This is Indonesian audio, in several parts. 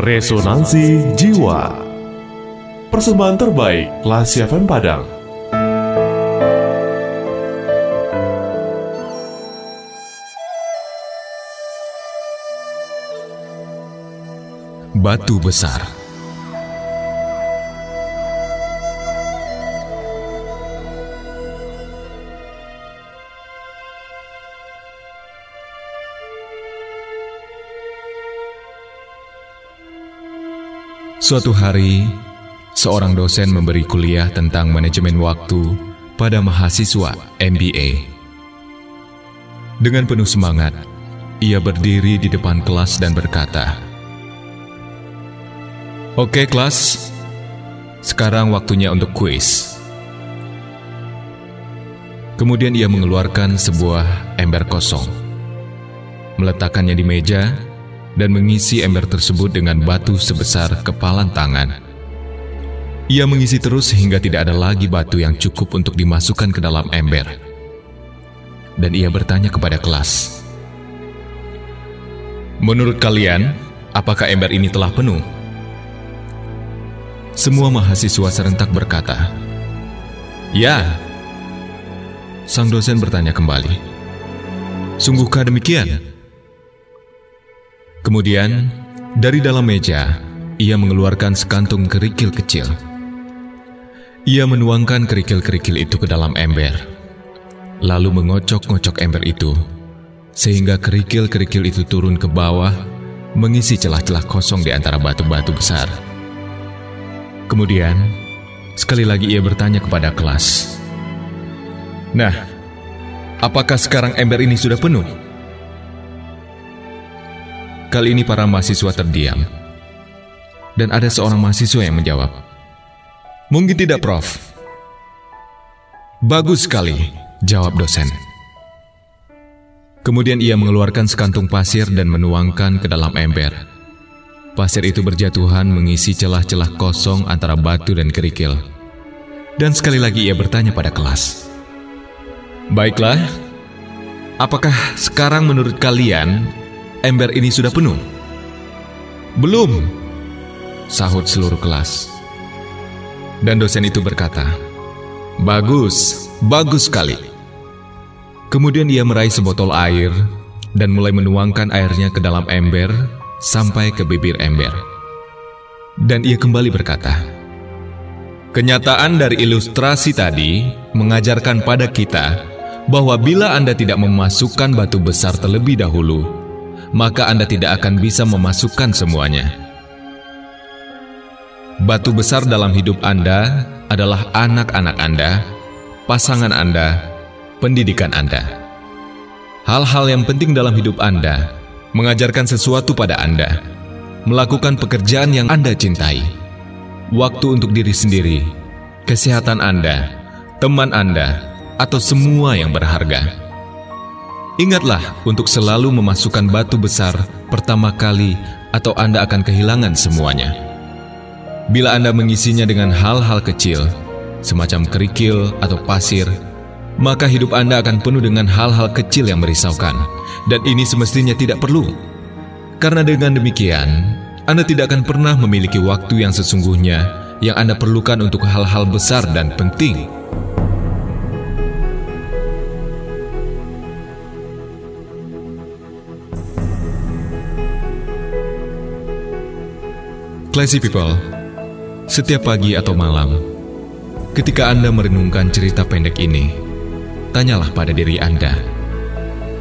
Resonansi Jiwa. Persembahan terbaik Lasi FM Padang. Batu Besar Suatu hari, seorang dosen memberi kuliah tentang manajemen waktu pada mahasiswa MBA. Dengan penuh semangat, ia berdiri di depan kelas dan berkata, "Oke, kelas, sekarang waktunya untuk kuis." Kemudian ia mengeluarkan sebuah ember kosong, meletakkannya di meja, dan mengisi ember tersebut dengan batu sebesar kepalan tangan. Ia mengisi terus hingga tidak ada lagi batu yang cukup untuk dimasukkan ke dalam ember. Dan ia bertanya kepada kelas, "Menurut kalian, apakah ember ini telah penuh?" Semua mahasiswa serentak berkata, "Ya." Sang dosen bertanya kembali, "Sungguhkah demikian?" Kemudian, dari dalam meja, ia mengeluarkan sekantung kerikil kecil. Ia menuangkan kerikil-kerikil itu ke dalam ember, lalu mengocok-ngocok ember itu, sehingga kerikil-kerikil itu turun ke bawah, mengisi celah-celah kosong di antara batu-batu besar. Kemudian, sekali lagi ia bertanya kepada kelas, "Nah, apakah sekarang ember ini sudah penuh?" Kali ini para mahasiswa terdiam. Dan ada seorang mahasiswa yang menjawab. Mungkin tidak, Prof. Bagus sekali, jawab dosen. Kemudian ia mengeluarkan sekantung pasir dan menuangkan ke dalam ember. Pasir itu berjatuhan mengisi celah-celah kosong antara batu dan kerikil. Dan sekali lagi ia bertanya pada kelas. Baiklah, apakah sekarang menurut kalian ember ini sudah penuh? Belum, sahut seluruh kelas. Dan dosen itu berkata, Bagus, bagus sekali. Kemudian ia meraih sebotol air dan mulai menuangkan airnya ke dalam ember sampai ke bibir ember. Dan ia kembali berkata, Kenyataan dari ilustrasi tadi mengajarkan pada kita bahwa bila Anda tidak memasukkan batu besar terlebih dahulu, maka Anda tidak akan bisa memasukkan semuanya. Batu besar dalam hidup Anda adalah anak-anak Anda, pasangan Anda, pendidikan Anda. Hal-hal yang penting dalam hidup Anda mengajarkan sesuatu pada Anda, melakukan pekerjaan yang Anda cintai, waktu untuk diri sendiri, kesehatan Anda, teman Anda, atau semua yang berharga. Ingatlah untuk selalu memasukkan batu besar pertama kali atau Anda akan kehilangan semuanya. Bila Anda mengisinya dengan hal-hal kecil, semacam kerikil atau pasir, maka hidup Anda akan penuh dengan hal-hal kecil yang merisaukan, dan ini semestinya tidak perlu. Karena dengan demikian, Anda tidak akan pernah memiliki waktu yang sesungguhnya yang Anda perlukan untuk hal-hal besar dan penting. Classy people, setiap pagi atau malam, ketika Anda merenungkan cerita pendek ini, tanyalah pada diri Anda,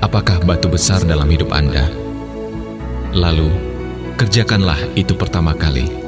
apakah batu besar dalam hidup Anda? Lalu, kerjakanlah itu pertama kali.